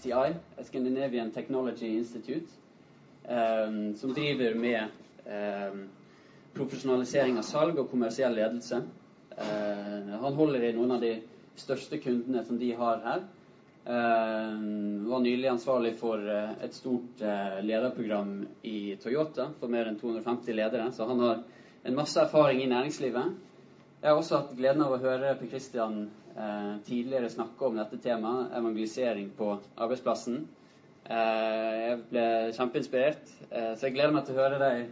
STI, Scandinavian Technology Institute, um, som driver med um, profesjonalisering av salg og kommersiell ledelse. Uh, han holder i noen av de største kundene som de har her. Uh, var nylig ansvarlig for uh, et stort uh, lederprogram i Toyota for mer enn 250 ledere, så han har en masse erfaring i næringslivet. Jeg har også hatt gleden av å høre Per Christian tidligere snakka om dette temaet, evangelisering på arbeidsplassen. jeg ble kjempeinspirert, så jeg gleder meg til å høre deg,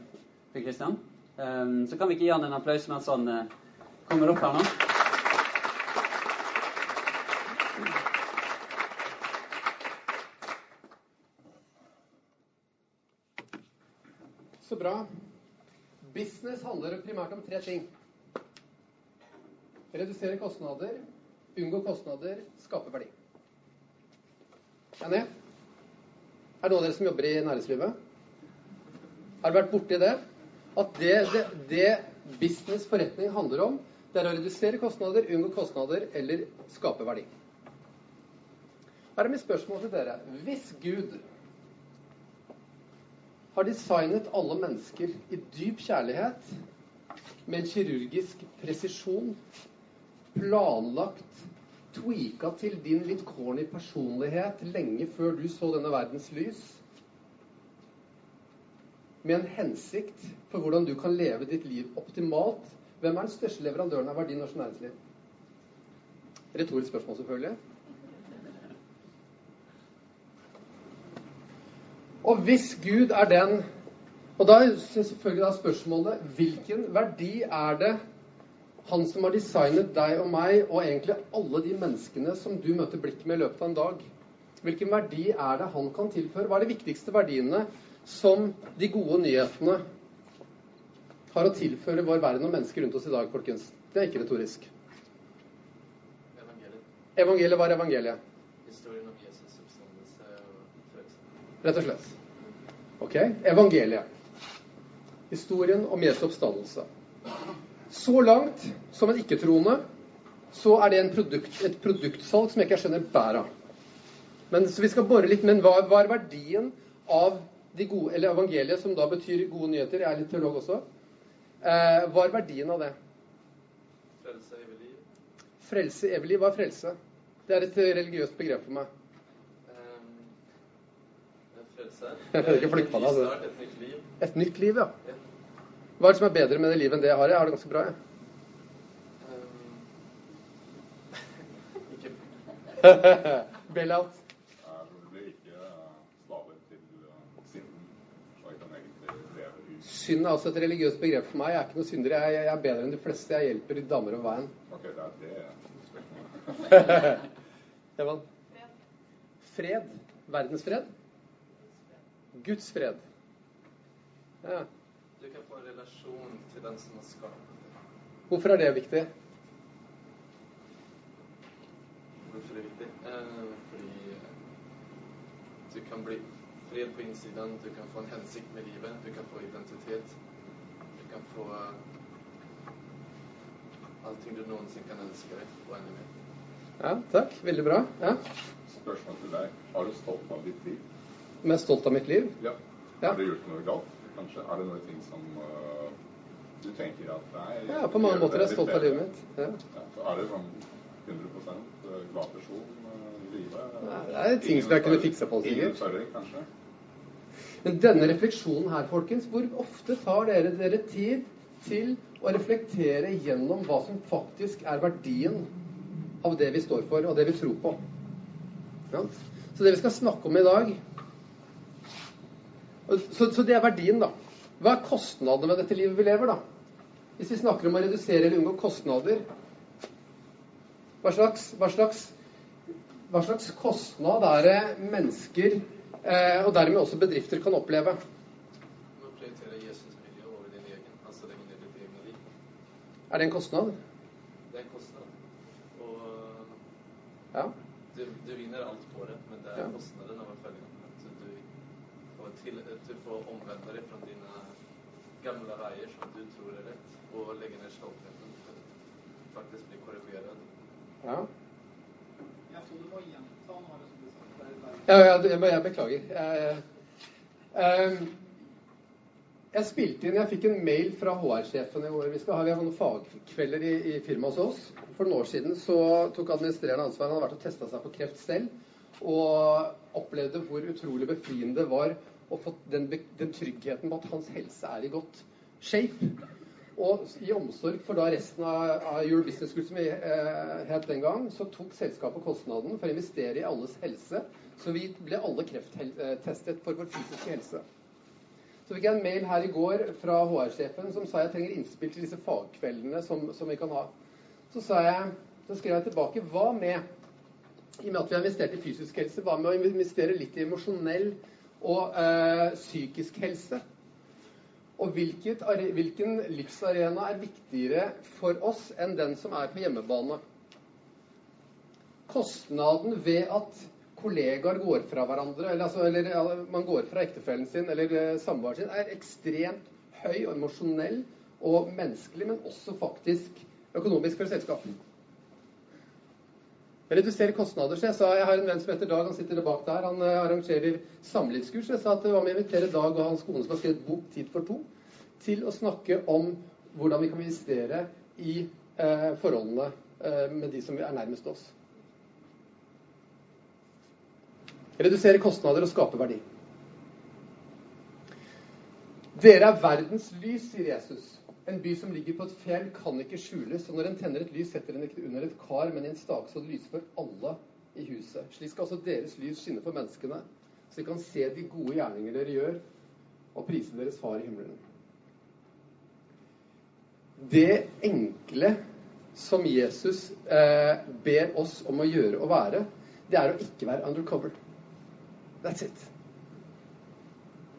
Per Christian. så kan vi ikke gi han en applaus mens han kommer opp her nå? Så bra. Business handler primært om tre ting. Redusere kostnader, unngå kostnader, skape verdi. Enig? Er det noen av dere som jobber i næringslivet? Har dere vært borti det? At det, det, det business, forretning, handler om, det er å redusere kostnader, unngå kostnader eller skape verdi. Her er mitt spørsmål til dere. Hvis Gud har designet alle mennesker i dyp kjærlighet, med en kirurgisk presisjon, planlagt, tweaka til din litt corny personlighet lenge før du så denne verdens lys, med en hensikt for hvordan du kan leve ditt liv optimalt. Hvem er den største leverandøren av verdi i norsk næringsliv? Retorisk spørsmål, selvfølgelig. Og hvis Gud er den Og da er selvfølgelig da spørsmålet hvilken verdi er det han som har designet deg og meg, og egentlig alle de menneskene som du møter blikket med i løpet av en dag, hvilken verdi er det han kan tilføre? Hva er de viktigste verdiene som de gode nyhetene har å tilføre vår verden og mennesker rundt oss i dag, folkens? Det er ikke retorisk. Evangeliet. Evangeliet var evangeliet. Historien om Jesus' oppstandelse og frelse. Rett og slett. Ok? Evangeliet. Historien om Jesu oppstandelse. Så langt som en ikke-troende så er det produkt, et produktsalg som jeg ikke skjønner bæret av. Men så vi skal bore litt, men hva, hva, er verdien av de gode, eller evangeliet, som da betyr gode nyheter? Jeg er litt teolog også. Eh, hva er verdien av det? Frelse, evig liv. Frelse, evig liv. Hva er frelse? Det er et religiøst begrep for meg. Frelse? Jeg ikke flytte på deg. Altså. Et nytt liv. Et nytt liv, ja. Hva er det som er bedre med det livet enn det jeg har? Jeg har det ganske bra, jeg. Bailout. Synd er altså et religiøst begrep for meg. Jeg er ikke noe synder. Jeg, er bedre enn de fleste. Jeg hjelper damer over veien. Ok, det er det Evan? Fred. Verdensfred? Guds fred. Ja. Du kan få en relasjon til den som har skapt det. Hvorfor er det viktig? Hvorfor er det viktig? Eh, fordi du kan bli fred på innsiden, du kan få en hensikt med livet, du kan få identitet. Du kan få allting du noensinne kan ønske deg, og enda mer. Ja, takk. Veldig bra. Ja. Spørsmål til deg. Har du stolt av ditt liv? mest stolt av mitt liv? Ja. ja. Har du gjort noe galt? Kanskje? Er det noen ting som uh, du tenker at nei Ja, på mange måter er jeg stolt av livet mitt. Ja. Ja, er det sånn 100 eh, glad person uh, i livet? Nei, det er ting som jeg kunne fiksa på. Ingen sørring, kanskje? Men denne refleksjonen her, folkens, hvor ofte tar dere dere tid til å reflektere gjennom hva som faktisk er verdien av det vi står for, og det vi tror på? Ja. Så det vi skal snakke om i dag, så, så, det er verdien, da. Hva er kostnadene med dette livet vi lever, da? Hvis vi snakker om å redusere eller unngå kostnader, hva slags, hva slags, hva slags kostnad er det mennesker, eh, og dermed også bedrifter, kan oppleve? Er det en kostnad? Det er en kostnad. Og ja. du, du vinner alt på det, men det er ja. kostnaden av å følge til, du å omvende deg fra dine gamle veier som du tror er rett, og legge ned stoltheten for faktisk bli korrigert. Ja. Ja, ja, jeg, jeg beklager. Jeg, jeg, jeg spilte inn, jeg fikk en mail fra HR-sjefen i år. Vi skal ha, vi har noen fagkvelder i, i firmaet hos oss. For noen år siden så tok administrerende ansvar. Han hadde vært og testa seg på kreft selv. Og opplevde hvor utrolig befriende det var å fått den, den, tryggheten på at hans helse er i godt shape. Og i omsorg for da resten av, av Your Business Group, som vi eh, het den gang, så tok selskapet kostnaden for å investere i alles helse. Så vi ble alle krefttestet for vår fysiske helse. Så fikk jeg en mail her i går fra HR-sjefen som sa jeg trenger innspill til disse fagkveldene som, som vi kan ha. Så, jeg, så, skrev jeg tilbake hva med, i og med at vi har investert i fysisk helse, hva med å investere litt i emosjonell og eh, psykisk helse? Og hvilket, hvilken livsarena er viktigere for oss enn den som er på hjemmebane? Kostnaden ved at kollegaer går fra hverandre, eller, altså, eller man går fra ektefellen sin eller uh, samboeren sin, er ekstremt høy og emosjonell og menneskelig, men også faktisk økonomisk for selskapet. Redusere kostnader. Så jeg sa, jeg har en venn som heter Dag, han sitter bak der. Han uh, arrangerer samlivskurs. Jeg sa at det var med å invitere Dag og hans kone som har skrevet bok 'Tid for to', til å snakke om hvordan vi kan investere i eh, forholdene med de som er nærmest oss. Redusere kostnader og skape verdi. Dere er verdens lys, sier Jesus. En by som ligger på et fjell, kan ikke skjules. Og når en tenner et lys, setter en ikke under et kar, men i en stake, så det lyser for alle i huset. Slik skal også deres lys skinne for menneskene, så de kan se de gode gjerninger dere gjør, og prise deres far i himmelen. Det enkle som Jesus eh, ber oss om å gjøre og være, det er å ikke være undercover. That's it.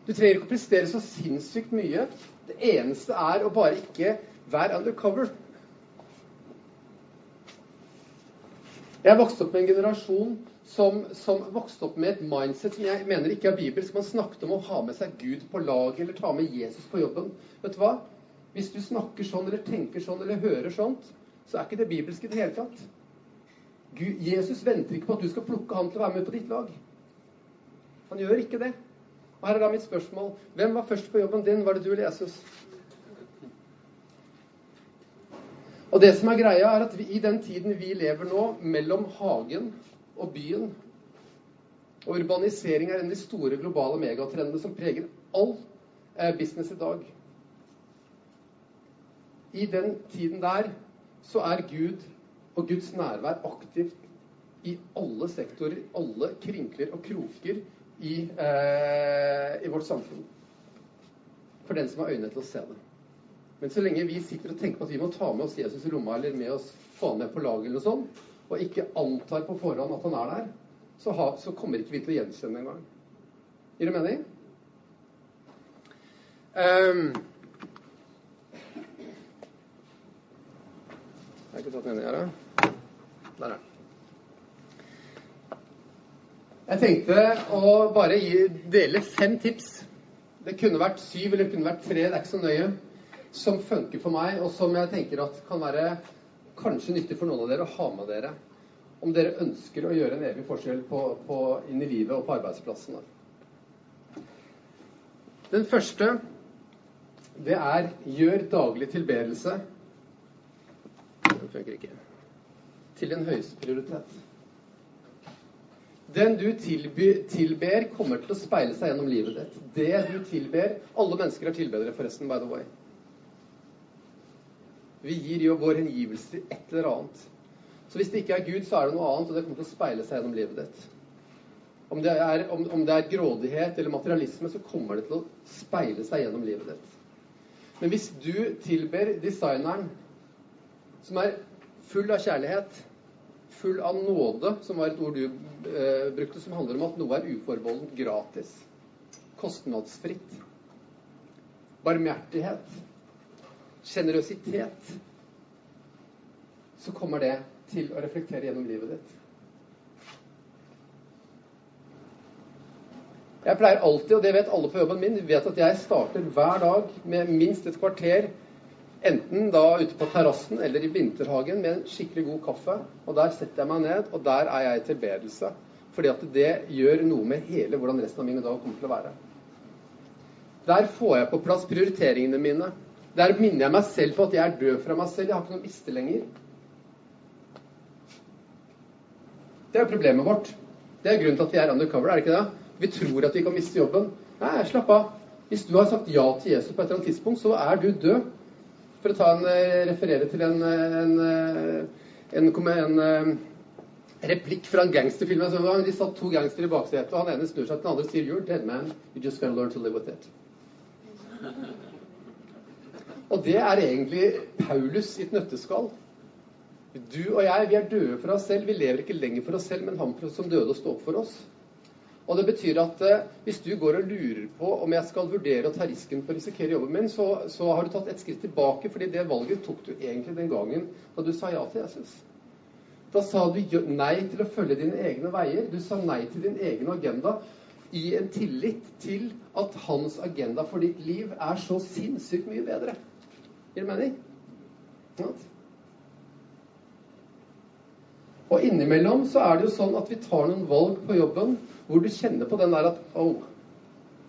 Du trenger ikke å prestere så sinnssykt mye. Det eneste er å bare ikke være undercover. Jeg vokste opp med en generasjon som, som, vokste opp med et mindset som jeg mener ikke er bibelsk. Man snakket om å ha med seg Gud på laget eller ta med Jesus på jobben. Vet du hva? Hvis du snakker sånn eller tenker sånn eller hører sånt, så er ikke det bibelsk i det hele tatt. Gud, Jesus venter ikke på at du skal plukke han til å være med på ditt lag. Han gjør ikke det. Og her er da mitt spørsmål. Hvem var først på jobben din? Var det du eller Jesus? Og det som er greia, er at vi, i den tiden vi lever nå, mellom hagen og byen Og urbanisering er en av de store globale megatrendene som preger all eh, business i dag. I den tiden der så er Gud og Guds nærvær aktivt i alle sektorer, alle krinkler og kroker i, eh, i vårt samfunn. For den som har øyne til å se det. Men så lenge vi sitter og tenker på at vi må ta med oss Jesus i lomma eller med oss, få han med på laget, eller noe sånt, og ikke antar på forhånd at han er der, så, ha, så kommer ikke vi til å gjenkjenne engang. Gir det mening? Um, jeg har ikke tatt den inn her, da. Der er den. Jeg tenkte å bare gi, dele fem tips. Det kunne vært syv eller det kunne vært tre, det er ikke så nøye. Som funker for meg, og som jeg tenker at kan være kanskje nyttig for noen av dere å ha med dere. Om dere ønsker å gjøre en evig forskjell på, på, inn i livet og på arbeidsplassene. Den første, det er gjør daglig tilbedelse Den funker ikke. Til en høyeste prioritet. Den du tilber, kommer til å speile seg gjennom livet ditt. Det du tilber Alle mennesker er tilbedere, forresten, by the way. Vi gir jo vår hengivelse til et eller annet. Så hvis det ikke er Gud, så er det noe annet, og det kommer til å speile seg gjennom livet ditt. Om det, er, om, om det er grådighet eller materialisme, så kommer det til å speile seg gjennom livet ditt. Men hvis du tilber designeren som er full av kjærlighet, full av nåde, som var et ord du eh, brukte, som handler om at noe er uforbeholdent gratis. Kostnadsfritt. Barmhjertighet. Sjenerøsitet. Så kommer det til å reflektere gjennom livet ditt. Jeg pleier alltid, og det vet alle på jobben min, vet at jeg starter hver dag med minst et kvarter Enten da ute på terrassen eller i vinterhagen med en skikkelig god kaffe. Og der setter jeg meg ned, og der er jeg i tilbedelse. Fordi at det gjør noe med hele hvordan resten av mine dag kommer til å være. Der får jeg på plass prioriteringene mine. Der minner jeg meg selv på at jeg er død fra meg selv. Jeg har ikke noe miste lenger. Det er problemet vårt. Det er grunnen til at vi er undercover, er det ikke det? Vi tror at vi kan miste jobben. Nei, slapp av. Hvis du har sagt ja til Jesus på et eller annet tidspunkt, så er du død. For å en, eh, referere til en, eh, en, eh, en, replikk fra en gangsterfilm. De satt to gangstere i baksetet, og han ene snur seg til den andre og sier You're dead man. You just gotta learn to live with it. Og det er egentlig Paulus i et nøtteskall. Du og jeg, vi er døde for oss selv. Vi lever ikke lenger for oss selv, men han som døde og sto opp for oss. Og det betyr at eh, hvis du går og lurer på om jeg skal vurdere å ta risken på å risikere jobben min, så, så, har du tatt et skritt tilbake, fordi det valget tok du egentlig den gangen da du sa ja til Jesus. Da sa du nei til å følge dine egne veier. Du sa nei til din egen agenda i en tillit til at hans agenda for ditt liv er så sinnssykt mye bedre. Gir det mening? Ja. Og innimellom så er det jo sånn at vi tar noen valg på jobben hvor du kjenner på den der at oh,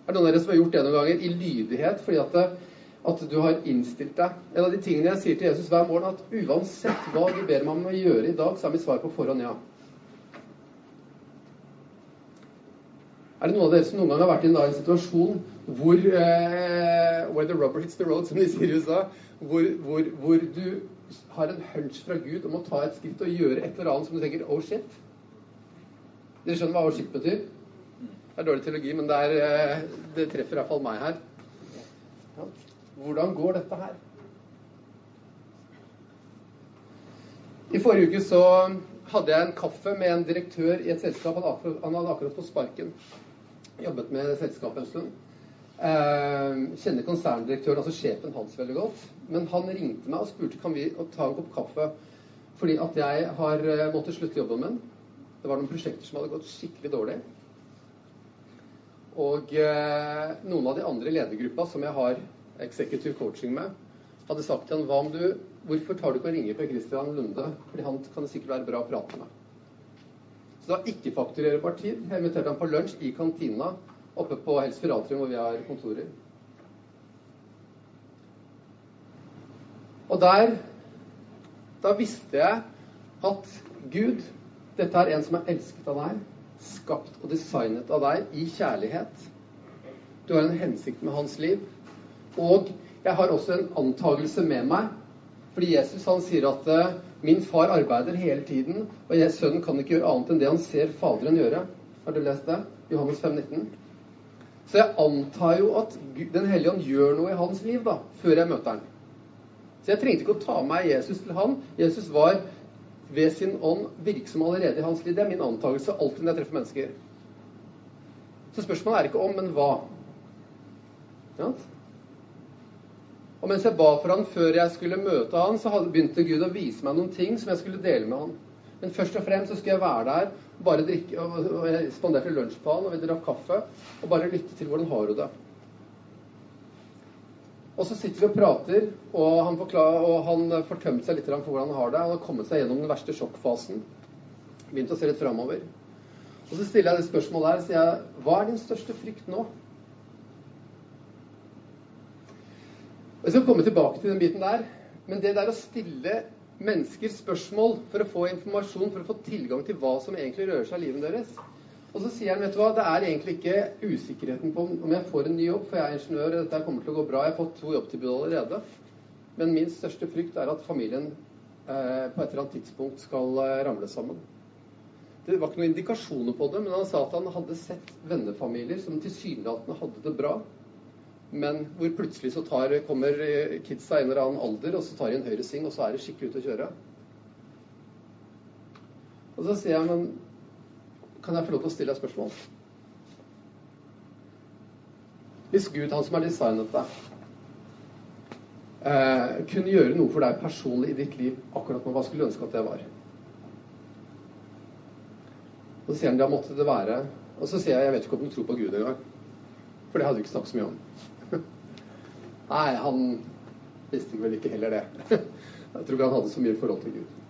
Er det noen av dere som har gjort det noen ganger i lydighet fordi at, det, at du har innstilt deg? En av de tingene jeg sier til Jesus hver morgen, at uansett hva du ber meg om å gjøre i dag, så er mitt svar på forhånd ja. Er det noen av dere som noen gang har vært i en situasjon hvor eh, Where the rubber hits the road, som de sier i USA. Hvor, hvor, hvor, du har en hunch fra Gud om å ta et skritt og gjøre et eller annet som du tenker Oh, shit. Dere skjønner hva oh shit betyr? Det er dårlig teologi, men det, er, eh, det treffer iallfall meg her. Hvordan går dette her? I forrige uke så hadde jeg en kaffe med en direktør i et selskap. Han hadde akkurat fått sparken. Jobbet med selskapet en stund. Eh, kjenner konserndirektøren, altså sjefen hans, veldig godt. Men han ringte meg og spurte kan vi ta en kopp kaffe fordi at jeg har eh, måttet slutte jobben min. Det var noen prosjekter som hadde gått skikkelig dårlig. Og eh, noen av de andre ledergruppa som jeg har executive coaching med, hadde sagt til han hva om du Hvorfor tar du ikke og ringer Per Christian Lunde? Fordi han kan det sikkert være bra å prate med. Så da ikke fakturere partier. Jeg inviterte ham på lunsj i kantina oppe på Helsfiratrium, hvor vi har kontorer. Og der Da visste jeg at Gud dette er en som er elsket av deg, skapt og designet av deg i kjærlighet. Du har en hensikt med hans liv. Og jeg har også en antagelse med meg. Fordi Jesus han sier at uh, min far arbeider hele tiden, og jeg, sønnen kan ikke gjøre annet enn det han ser Faderen gjøre. Har du lest det? Johannes 5, 19. Så jeg antar jo at Den hellige ånd gjør noe i hans liv da, før jeg møter han. Så jeg trengte ikke å ta med Jesus til han. Jesus var ved sin ånd virksom allerede i hans liv. Det er min antakelse alltid når jeg treffer mennesker. Så spørsmålet er ikke om, men hva. Ja? Og mens jeg ba for han før jeg skulle møte han, så begynte Gud å vise meg noen ting som jeg skulle dele med han. Men først og fremst så skulle jeg være der, bare drikke, og jeg spanderte lunsj på han, og vi drakk kaffe, og bare lytte til hvordan har du det. Og så sitter vi og prater, og han, forklarer, og han fortømte seg litt for hvordan han har det. Han har kommet seg gjennom den verste sjokkfasen. Begynt å se litt framover. Og så stiller jeg det spørsmålet her, sier jeg, hva er din største frykt nå? Jeg skal komme tilbake til den biten der. Men det der å stille mennesker spørsmål for å få informasjon, for å få tilgang til hva som egentlig rører seg i livet deres, og så sier han, vet du hva, det er egentlig ikke usikkerheten på om jeg får en ny jobb, for jeg er ingeniør, og dette kommer til å gå bra. Jeg har fått to jobbtilbud allerede. Men min største frykt er at familien eh, på et eller annet tidspunkt skal eh, ramle sammen. Det var ikke noen indikasjoner på det, men han sa at han hadde sett vennefamilier som tilsynelatende hadde det bra, men hvor plutselig så tar, kommer eh, kidsa en eller annen alder, og så tar de en høyresving, og så er det skikkelig ute å kjøre. Og så sier jeg, men kan jeg få lov til å stille deg spørsmål? Hvis Gud, han som har designet deg, eh, kunne gjøre noe for deg personlig i ditt liv akkurat nå, hva skulle du ønske at det var? Og så sier han da måtte det være Og så sier jeg jeg vet ikke om du tror på Gud engang. For det hadde vi ikke snakket så mye om. Nei, han Visste vel ikke heller det. Jeg tror ikke han hadde så mye forhold til Gud.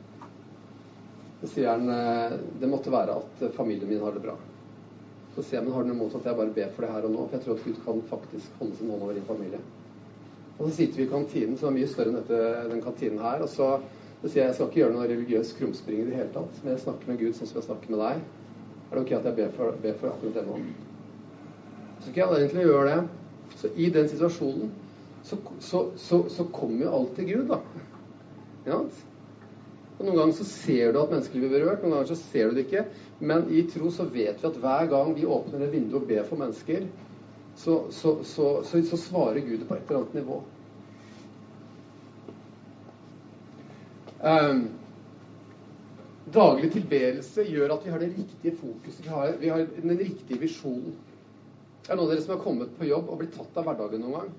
Så sier han eh, det måtte være at familien min har det bra. Så sier jeg men har du noe imot at jeg bare ber for det her og nå? For jeg tror at Gud kan faktisk holde sin hånd over din familie. Og så sitter vi i kantinen, som er mye større enn dette, den kantinen her. Og så, så sier jeg jeg skal ikke gjøre noe religiøs krumspring i det hele tatt, men jeg snakker med Gud sånn som jeg snakker med deg. Er det ok at jeg ber for, ber for akkurat det nå? Så skal jeg egentlig gjøre det. Så i den situasjonen så, så, så, så kommer jo alt til Gud, da. Ja? Og Noen ganger så ser du at mennesker blir berørt, noen ganger så ser du det ikke. Men i tro så vet vi at hver gang vi åpner et vindu og ber for mennesker, så, så, så, svarer Gud på et eller annet nivå. Um, daglig tilbedelse gjør at vi har det riktige fokuset, vi har, vi har den riktige visjonen. Det er noen av dere som har kommet på jobb og blitt tatt av hverdagen noen gang.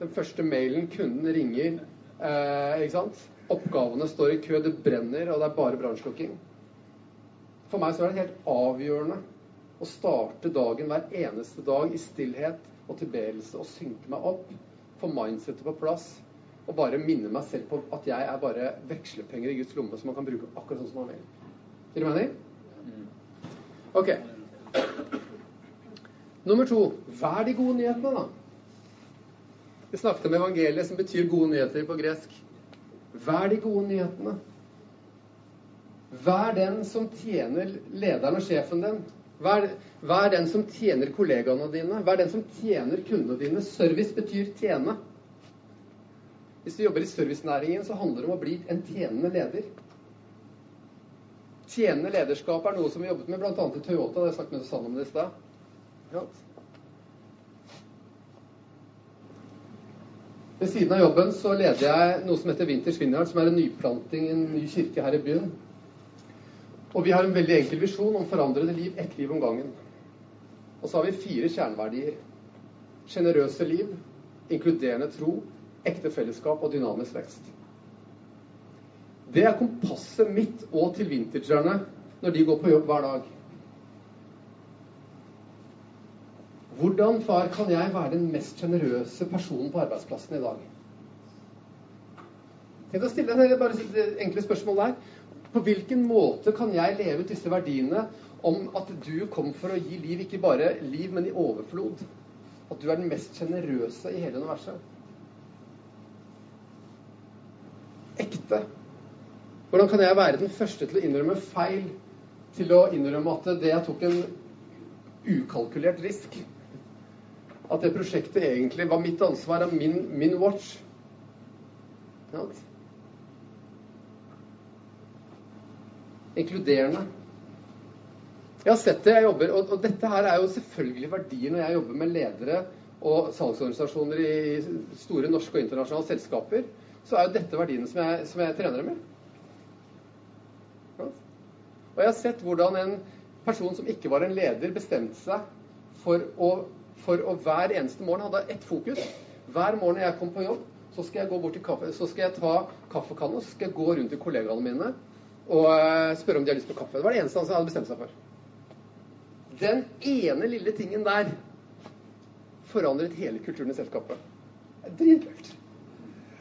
Den første mailen, kunden ringer, eh, ikke sant? Oppgavene står i kø, det brenner, og det er bare brannslukking. For meg så er det helt avgjørende å starte dagen hver eneste dag i stillhet og tilbedelse og synke meg opp, få mindsetet på plass og bare minne meg selv på at jeg er bare vekslepenger i Guds lomme som man kan bruke akkurat sånn som man vil. Gir det mening? Ok. Nummer to vær de gode nyhetene, da. Vi snakket om evangeliet, som betyr gode nyheter på gresk. Vær de gode nyhetene. Vær den som tjener lederen og sjefen din. Vær, vær den som tjener kollegaene dine. Vær den som tjener kundene dine. Service betyr tjene. Hvis du jobber i servicenæringen, så handler det om å bli en tjenende leder. Tjenende lederskap er noe som vi jobbet med bl.a. i Toyota. Det har jeg snakket med Susanne om det i stad. Ved siden av jobben så leder jeg noe som heter Winters Vineyard, som er en nyplanting i en ny kirke her i byen. Og vi har en veldig enkel visjon om forandrede liv, ett liv om gangen. Og så har vi fire kjerneverdier. Sjenerøse liv, inkluderende tro, ekte fellesskap og dynamisk vekst. Det er kompasset mitt og til vintagerne når de går på jobb hver dag. Hvordan, far, kan jeg være den mest sjenerøse personen på arbeidsplassen i dag? Tenk å stille deg bare det enkle spørsmål der. På hvilken måte kan jeg leve ut disse verdiene om at du kom for å gi liv, ikke bare liv, men i overflod? At du er den mest sjenerøse i hele universet? Ekte. Hvordan kan jeg være den første til å innrømme feil? Til å innrømme at det jeg tok en ukalkulert risk at det prosjektet egentlig var mitt ansvar, av min, min watch. Ja. Inkluderende. Jeg har sett det, jeg jobber, og, og, dette her er jo selvfølgelig verdier når jeg jobber med ledere og salgsorganisasjoner i store norske og internasjonale selskaper. Så er jo dette verdiene som jeg, som jeg trener med. Ja. Og jeg har sett hvordan en person som ikke var en leder, bestemte seg for å for å hver eneste morgen hadde ett fokus. Hver morgen jeg kom på jobb, så skal jeg gå bort til kaffe, så skal jeg ta kaffekanna så skal jeg gå rundt til kollegaene mine og eh, spørre om de har lyst på kaffe. Det var det eneste han hadde bestemt seg for. Den ene lille tingen der forandret hele kulturen i selskapet. Dritkult.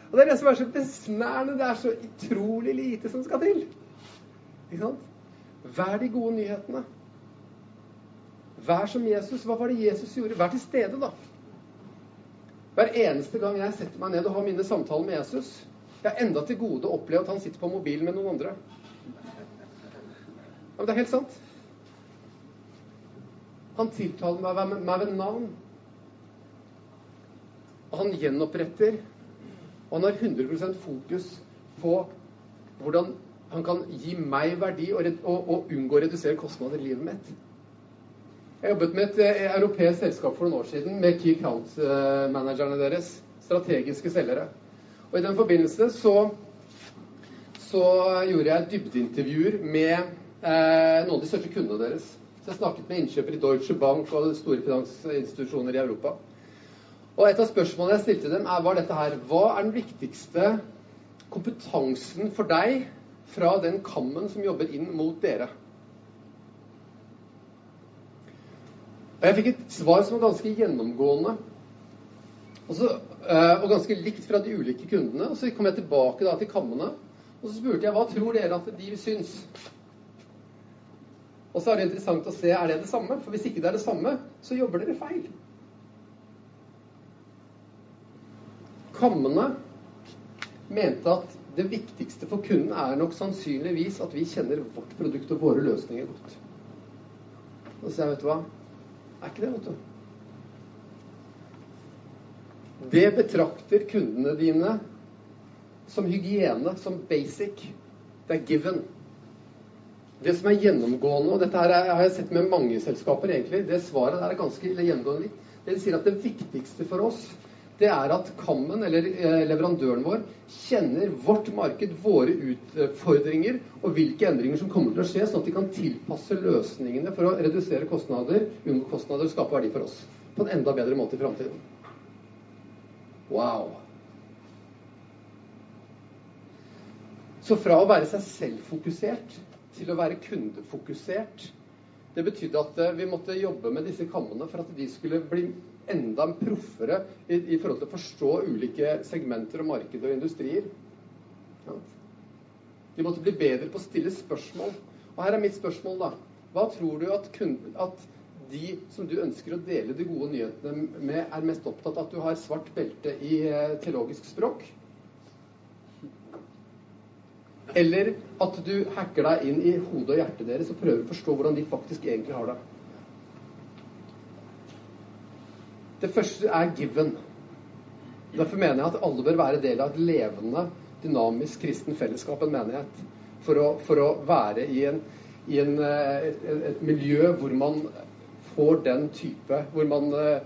Og det er det som er så besnærende. Det er så utrolig lite som skal til. Ikke sant? Vær de gode nyhetene. Vær som Jesus. Hva var det Jesus gjorde? Vær til stede, da. Hver eneste gang jeg setter meg ned og har mine samtaler med Jesus Jeg har enda til gode å oppleve at han sitter på mobilen med noen andre. Ja, men det er helt sant. Han tiltaler meg meg ved navn. Og han gjenoppretter. Og han har 100 fokus på hvordan han kan gi meg verdi og, og, og unngå å redusere kostnader i livet mitt. Jeg jobbet med et eh, europeisk selskap for noen år siden med key count-managerne deres. Strategiske selgere. Og I den forbindelse så, så gjorde jeg dybdeintervjuer med eh, noen av de største kundene deres. Så jeg snakket med innkjøpere i Deutsche Bank og store finansinstitusjoner i Europa. Og Et av spørsmålene jeg stilte dem, er var dette her Hva er den viktigste kompetansen for deg fra den kammen som jobber inn mot dere? Og jeg fikk et svar som var ganske gjennomgående. Og, så, eh, og, ganske likt fra de ulike kundene. Og så kom jeg tilbake da til kammene, og så spurte jeg hva tror dere at de syns. Og så er det interessant å se er det det samme. For hvis ikke det er det samme, så jobber dere feil. Kammene mente at det viktigste for kunden er nok sannsynligvis at vi kjenner vårt produkt og våre løsninger godt. Og så jeg, vet du hva? Er ikke det, vet du. Det betrakter kundene dine som hygiene, som basic. Det er given. Det som er gjennomgående, og dette her har jeg sett med mange selskaper egentlig, det svaret der er ganske gjennomgående. Det sier at det viktigste for oss, det er at Kammen, eller eh, leverandøren vår, kjenner vårt marked, våre utfordringer og hvilke endringer som kommer til å skje, sånn at de kan tilpasse løsningene for å redusere kostnader, unngå kostnader og skape verdi for oss på en enda bedre måte i framtiden. Wow! Så fra å være seg selv-fokusert til å være kundefokusert Det betydde at eh, vi måtte jobbe med disse kammene for at de skulle bli enda proffere i, i forhold til å forstå ulike segmenter og markeder og industrier. Ja. De måtte bli bedre på å stille spørsmål. Og her er mitt spørsmål, da. Hva tror du at, kunden, at de som du ønsker å dele de gode nyhetene med, er mest opptatt av at du har svart belte i eh, teologisk språk? Eller at du hacker deg inn i hodet og hjertet deres og prøver å forstå hvordan de faktisk egentlig har det? Det første er given. Derfor mener jeg at alle bør være del av et levende, dynamisk kristen fellesskap, en menighet. For å, for å være i, en, i en, eh, et, et miljø hvor man får den type Hvor man eh,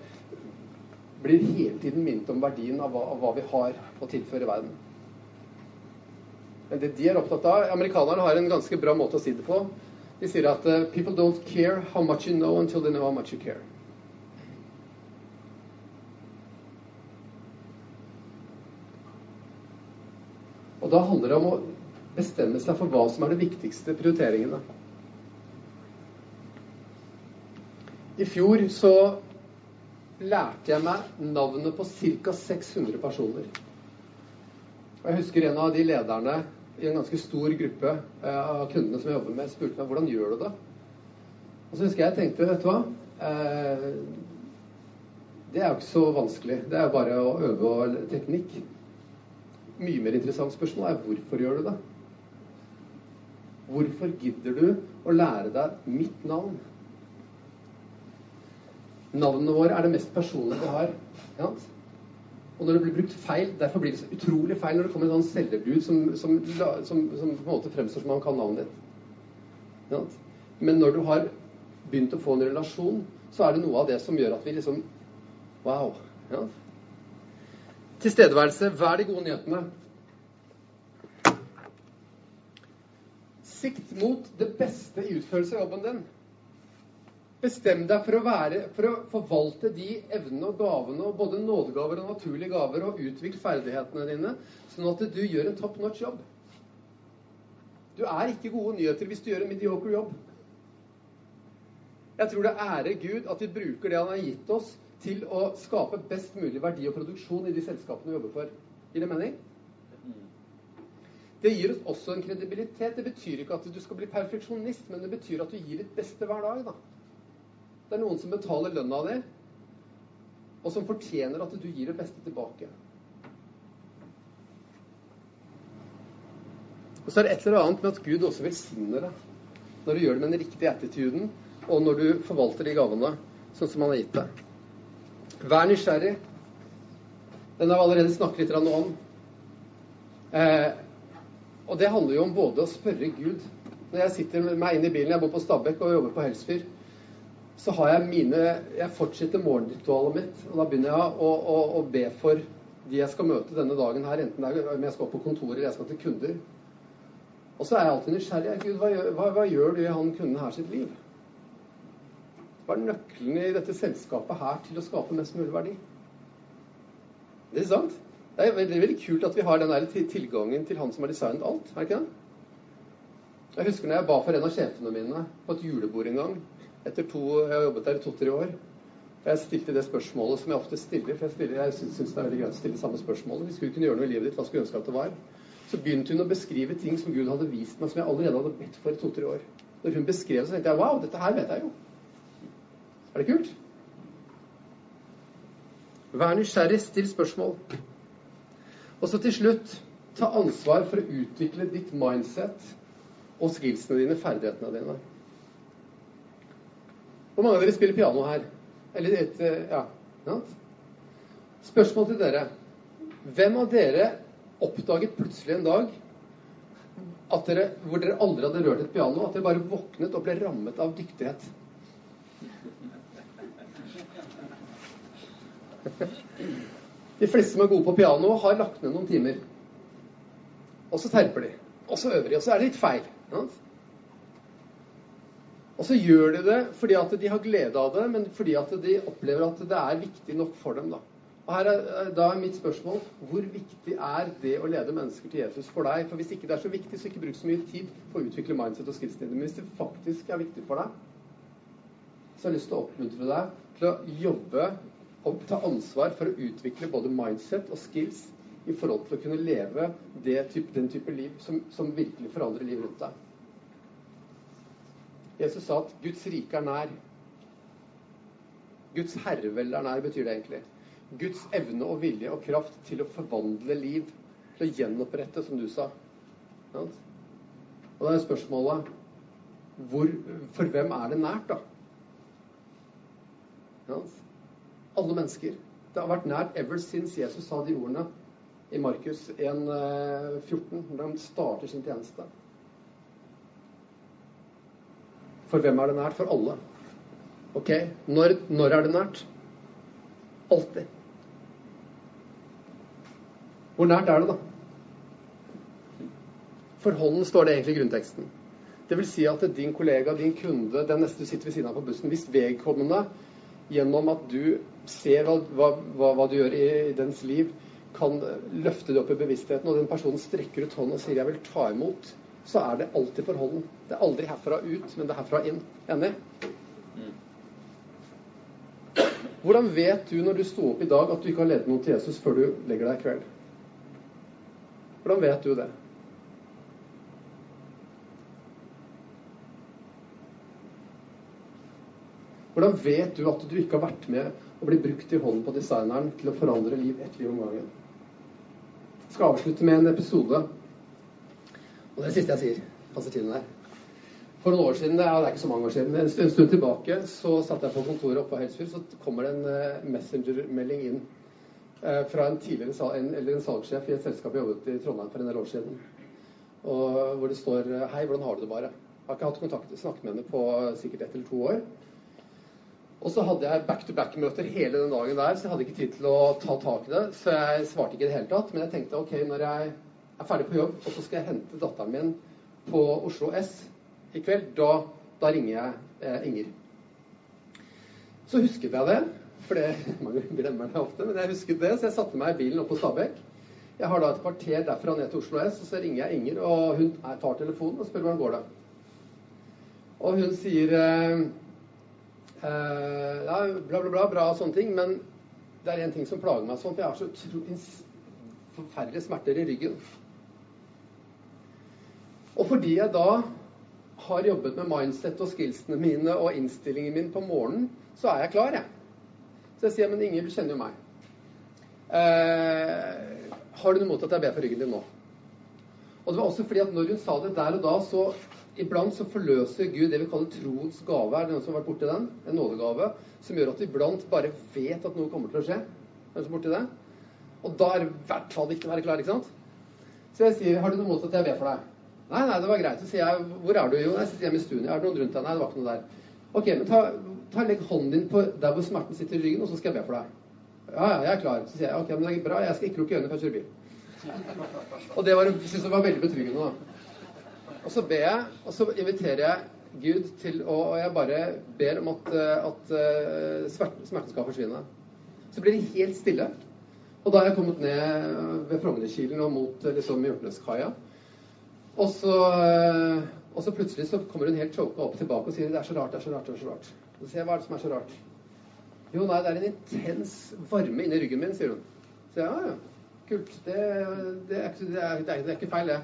blir hele tiden minnet om verdien av hva, av hva, vi har å tilføre verden. Men det de er opptatt av Amerikanerne har en ganske bra måte å si det på. De sier at uh, 'people don't care how much you know until they know how much you care'. Og da handler det om å bestemme seg for hva som er de viktigste prioriteringene. I fjor så lærte jeg meg navnet på ca. 600 personer. Og Jeg husker en av de lederne i en ganske stor gruppe eh, av kundene som jeg jobber med, spurte meg hvordan gjør du det. Og så husker jeg jeg tenkte, vet du hva eh, Det er jo ikke så vanskelig. Det er jo bare å øve og teknikk. Mye mer interessant spørsmål er hvorfor gjør du det? Hvorfor gidder du å lære deg mitt navn? Navnene våre er det mest personlige vi har. Ja? Og når det blir brukt feil, Derfor blir det så utrolig feil når det kommer en sånn selgerbud som, som, som, som, på en måte fremstår som han kan navnet ditt. Ja? Men når du har begynt å få en relasjon, så er det noe av det som gjør at vi liksom Wow. Ja? Tilstedeværelse. Vær de gode nyhetene? Sikt mot det beste i utførelse av jobben din. Bestem deg for å, være, for å forvalte de evnene og gavene, både nådegaver og naturlige gaver, og utvikle ferdighetene dine, sånn at du gjør en top notch jobb. Du er ikke gode nyheter hvis du gjør en mediocre jobb. Jeg tror det ærer Gud at vi bruker det han har gitt oss, til å skape best mulig verdi og produksjon i de selskapene vi jobber for. Gir det mening? Det gir oss også en kredibilitet. Det betyr ikke at du skal bli perfeksjonist, men det betyr at du gir ditt beste hver dag. da. Det er noen som betaler lønna di, og som fortjener at du gir det beste tilbake. Og så er det et eller annet med at Gud også velsigner deg når du gjør det med den riktige attituden, og når du forvalter de gavene sånn som han har gitt deg. Vær nysgjerrig. Den har vi allerede snakket litt om. Eh, og det handler jo om både å spørre Gud Når jeg sitter med meg inn i bilen, jeg bor på Stabekk og jobber på Helsfyr, så har jeg mine Jeg fortsetter morgenritualet mitt. Og da begynner jeg å, å, å, be for de jeg skal møte denne dagen her, enten det er om jeg skal opp på kontoret eller jeg skal til kunder. Og så er jeg alltid nysgjerrig. Gud, hva, hva, hva gjør du i han kunden her sitt liv? Hva er nøklene i dette selskapet her til å skape mest mulig verdi? Det er sant? Det er veldig, veldig kult at vi har den der tilgangen til han som har designet alt. er det ikke det? Jeg husker når jeg ba for en av sjefene mine på et julebord en gang etter to, Jeg har jobbet der i to-tre år. Jeg stilte det spørsmålet som jeg ofte stiller, for jeg, stiller, jeg syns det er veldig greit å stille samme spørsmålet. Hvis Gud kunne gjøre noe i livet ditt, hva skulle du ønske at det var? Så begynte hun å beskrive ting som Gud hadde vist meg, som jeg allerede hadde bedt for i to-tre år. Når hun beskrev det, så tenkte jeg wow, dette her vet jeg jo. Er det kult? Vær nysgjerrig, still spørsmål. Og så til slutt ta ansvar for å utvikle ditt mindset og skillsene dine, ferdighetene dine. Hvor mange av dere spiller piano her? Eller et ja. Ja. Spørsmål til dere. Hvem av dere oppdaget plutselig en dag at dere, hvor dere aldri hadde rørt et piano, at dere bare våknet og ble rammet av dyktighet? De fleste som er gode på piano, har lagt ned noen timer. Og så terper de. Og så øver de. Og så er det litt feil. Og så gjør de det fordi at de har glede av det, men fordi at de opplever at det er viktig nok for dem. Da. Og her er, da er mitt spørsmål hvor viktig er det å lede mennesker til Jesus for deg? For hvis ikke det er så viktig, så ikke bruk så mye tid på å utvikle mindset og dine. Men hvis det faktisk er viktig for deg, så har jeg lyst til å oppmuntre deg til å jobbe ta ansvar for å utvikle både mindset og skills i forhold til å kunne leve type, den type liv som, som virkelig forandrer livet rundt deg. Jesus sa at Guds rike er nær. Guds herrevelde er nær, betyr det egentlig. Guds evne og vilje og kraft til å forvandle liv. Til å gjenopprette, som du sa. Og da er spørsmålet hvor, For hvem er det nært, da? Alle mennesker. Det har vært nært ever since Jesus sa de ordene i Markus 1,14, eh, når han starter sin tjeneste. For hvem er det nært? For alle. Ok, når, når er det nært? Alltid. Hvor nært er det, da? For hånden står det egentlig i grunnteksten. Det vil si at din kollega, din kunde, den neste du sitter ved siden av på bussen Hvis vedkommende, gjennom at du ser hva, hva, hva du gjør i, i dens liv, kan løfte det opp i bevisstheten, og den personen strekker ut hånden og sier 'jeg vil ta imot', så er det alltid forholden. Det er aldri herfra ut, men det er herfra inn. Enig? Hvordan vet du når du sto opp i dag at du ikke har ledet noen til Jesus før du legger deg i kveld? Hvordan vet du det? Hvordan vet du at du ikke har vært med og blir brukt i hånden på designeren til å forandre liv ett liv om gangen? Jeg skal avslutte med en episode og det er det siste jeg sier. Passer tiden her. For noen år siden, det er ikke så mange år siden, en stund, en stund tilbake så satt jeg på kontoret oppe på Helsfyr, så kommer det en uh, messengermelding inn uh, fra en tidligere sal, en, eller en salgssjef i et selskap jeg jobbet i Trondheim for en del år siden. Og hvor det står uh, 'Hei, hvordan har du det bare?' Jeg har ikke hatt kontakt, snakket med henne på sikkert ett eller to år. Og så hadde jeg back-to-back-møter hele den dagen der, så jeg hadde ikke tid til å ta tak i det. Så jeg svarte ikke i det hele tatt. Men jeg tenkte ok, når jeg er ferdig på jobb, og så skal jeg hente datteren min på Oslo S i kveld. Da, da ringer jeg eh, Inger. Så husket jeg det, for det, man glemmer det ofte, men jeg husket det, så jeg satte meg i bilen opp på Stabekk. Jeg har da et kvarter derfra ned til Oslo S, og så ringer jeg Inger, og hun tar telefonen og spør hvordan går det. Og hun sier eh, eh, ja, bla, bla, bla, bra og sånne ting, men det er en ting som plager meg sånn, for jeg har så utrolig forferdelige smerter i ryggen. Og fordi jeg da har jobbet med mindset og skillsene mine og innstillingen min på morgenen, så er jeg klar, jeg. Så jeg sier, men Inger, du kjenner jo meg. Eh, har du noe mot at jeg ber for ryggen din nå? Og det var også fordi at når hun sa det der og da, så iblant så forløser Gud det vi kaller troens gave. Er det noen som har vært borti den? En nådegave. Som gjør at vi iblant bare vet at noe kommer til å skje. Er du borti det? Og da er det i hvert fall viktig å være klar, ikke sant? Så jeg sier, har du noe mot at jeg ber for deg? Nei, nei, det var greit. Så sier jeg, hvor er du? Jo, jeg sitter hjemme i stuen. Er det noen rundt deg? Nei, det var ikke noe der. Ok, men ta, ta legg hånden din på der hvor smerten sitter i ryggen, og så skal jeg be for deg. Ja, ja, jeg er klar. Så sier jeg, ok, men det er bra, jeg skal ikke lukke øynene før jeg kjører bil. Og det var, synes jeg var veldig betryggende. da. Og så ber jeg, og så inviterer jeg Gud til å Og jeg bare ber om at, at uh, smerten skal forsvinne. Så blir det helt stille. Og da har jeg kommet ned ved Frognerkilen og mot liksom Hjortneskaia. Og så, eh, og så, plutselig så kommer hun helt choka opp tilbake og sier det er så rart, det er så rart, det er så rart. Og så sier jeg hva er det som er så rart? Jo, nei, det er en intens varme inni ryggen min, sier hun. Så jeg, ja, ja, kult. Det, det, er, ikke, det, er, det, er, ikke feil, det.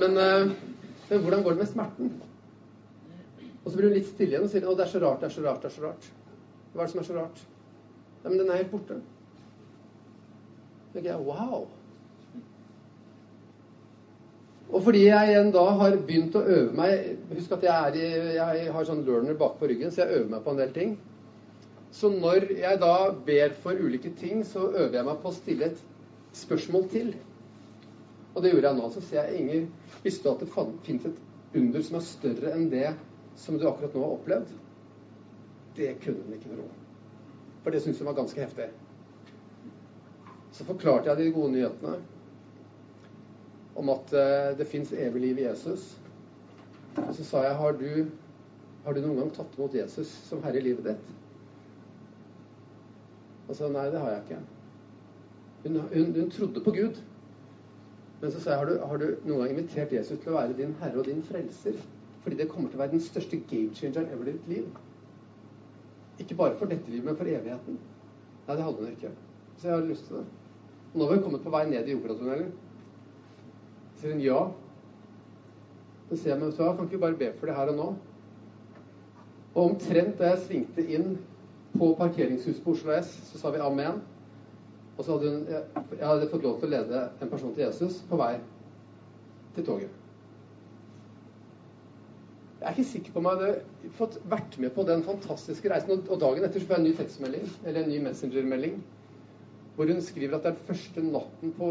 Men, uh, men, hvordan går det med smerten? Og så blir hun litt stille igjen og sier å, det er så rart, det er så rart, det er så rart. Hva er det som er så rart? Nei, men den er helt borte. Så tenker jeg wow. Og fordi jeg igjen da har begynt å øve meg Husk at jeg, i, jeg har sånn learner bakpå ryggen, så jeg øver meg på en del ting. Så når jeg da ber for ulike ting, så øver jeg meg på å stille et spørsmål til. Og det gjorde jeg nå. Så ser jeg Inger, visste du at det finnes et under som er større enn det som du akkurat nå har opplevd? Det kunne hun ikke tro. For det syntes hun var ganske heftig. Så forklarte jeg de gode nyhetene om at uh, det fins evig liv i Jesus. Og så sa jeg har du, har du noen gang tatt imot Jesus som herre i livet ditt? Og så nei, det har jeg ikke. Hun, hun, hun, trodde på Gud. Men så sa jeg har du, har du noen gang invitert Jesus til å være din herre og din frelser? Fordi det kommer til å være den største game changeren ever i ditt liv. Ikke bare for dette livet, men for evigheten. Nei, det hadde hun ikke. Så jeg hadde lyst til det. Og nå har vi kommet på vei ned i operatunnelen sier hun ja. Så sier jeg, men vet du hva, kan ikke vi bare be for det her og nå? Og omtrent da jeg svingte inn på parkeringshuset på Oslo S, så sa vi amen. Og så hadde hun, jeg hadde fått lov til å lede en person til Jesus på vei til toget. Jeg er ikke sikker på om jeg hadde fått vært med på den fantastiske reisen. Og dagen etter så får jeg en ny tekstmelding, eller en ny messengermelding hvor hun skriver at det er den første natten på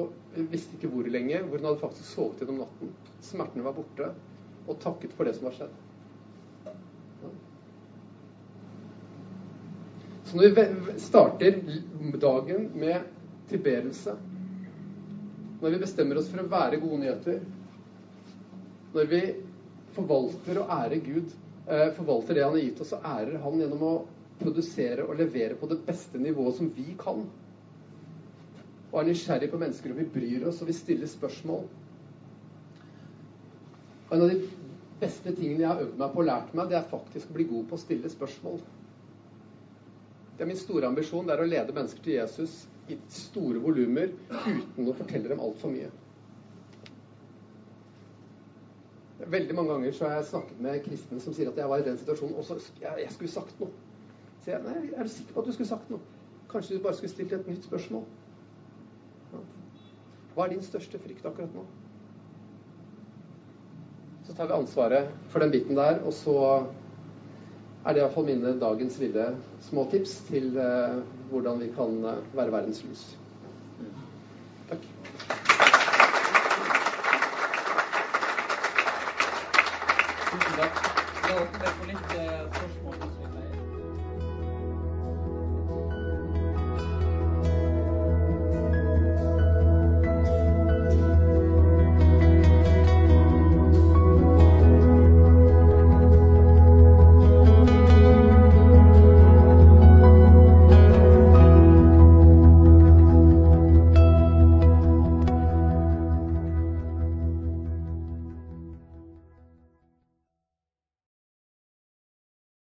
visste ikke hvor lenge, hvor hun hadde faktisk sovet gjennom natten. Smertene var borte, og takket for det som var skjedd. Så når vi starter dagen med tilbedelse, når vi bestemmer oss for å være gode nyheter, når vi forvalter og ærer Gud, eh, forvalter det Han har gitt oss, og ærer Han gjennom å produsere og levere på det beste nivået som vi kan, og er nysgjerrig på mennesker, og vi bryr oss, og vi stiller spørsmål. Og en av de beste tingene jeg har øvd meg på og lært meg, det er faktisk å bli god på å stille spørsmål. Det er min store ambisjon. Det er å lede mennesker til Jesus i store volumer uten å fortelle dem altfor mye. Veldig mange ganger så har jeg snakket med kristne som sier at jeg var i den situasjonen, og så jeg, jeg skulle sagt noe. Så jeg, nei, er du sikker på at du skulle sagt noe? Kanskje du bare skulle stilt et nytt spørsmål? Hva er din største frykt akkurat nå? Så tar vi ansvaret for den biten der, og så er det iallfall mine dagens lille småtips til uh, hvordan vi kan uh, være verdens lys. Takk. Tusen takk. Uh,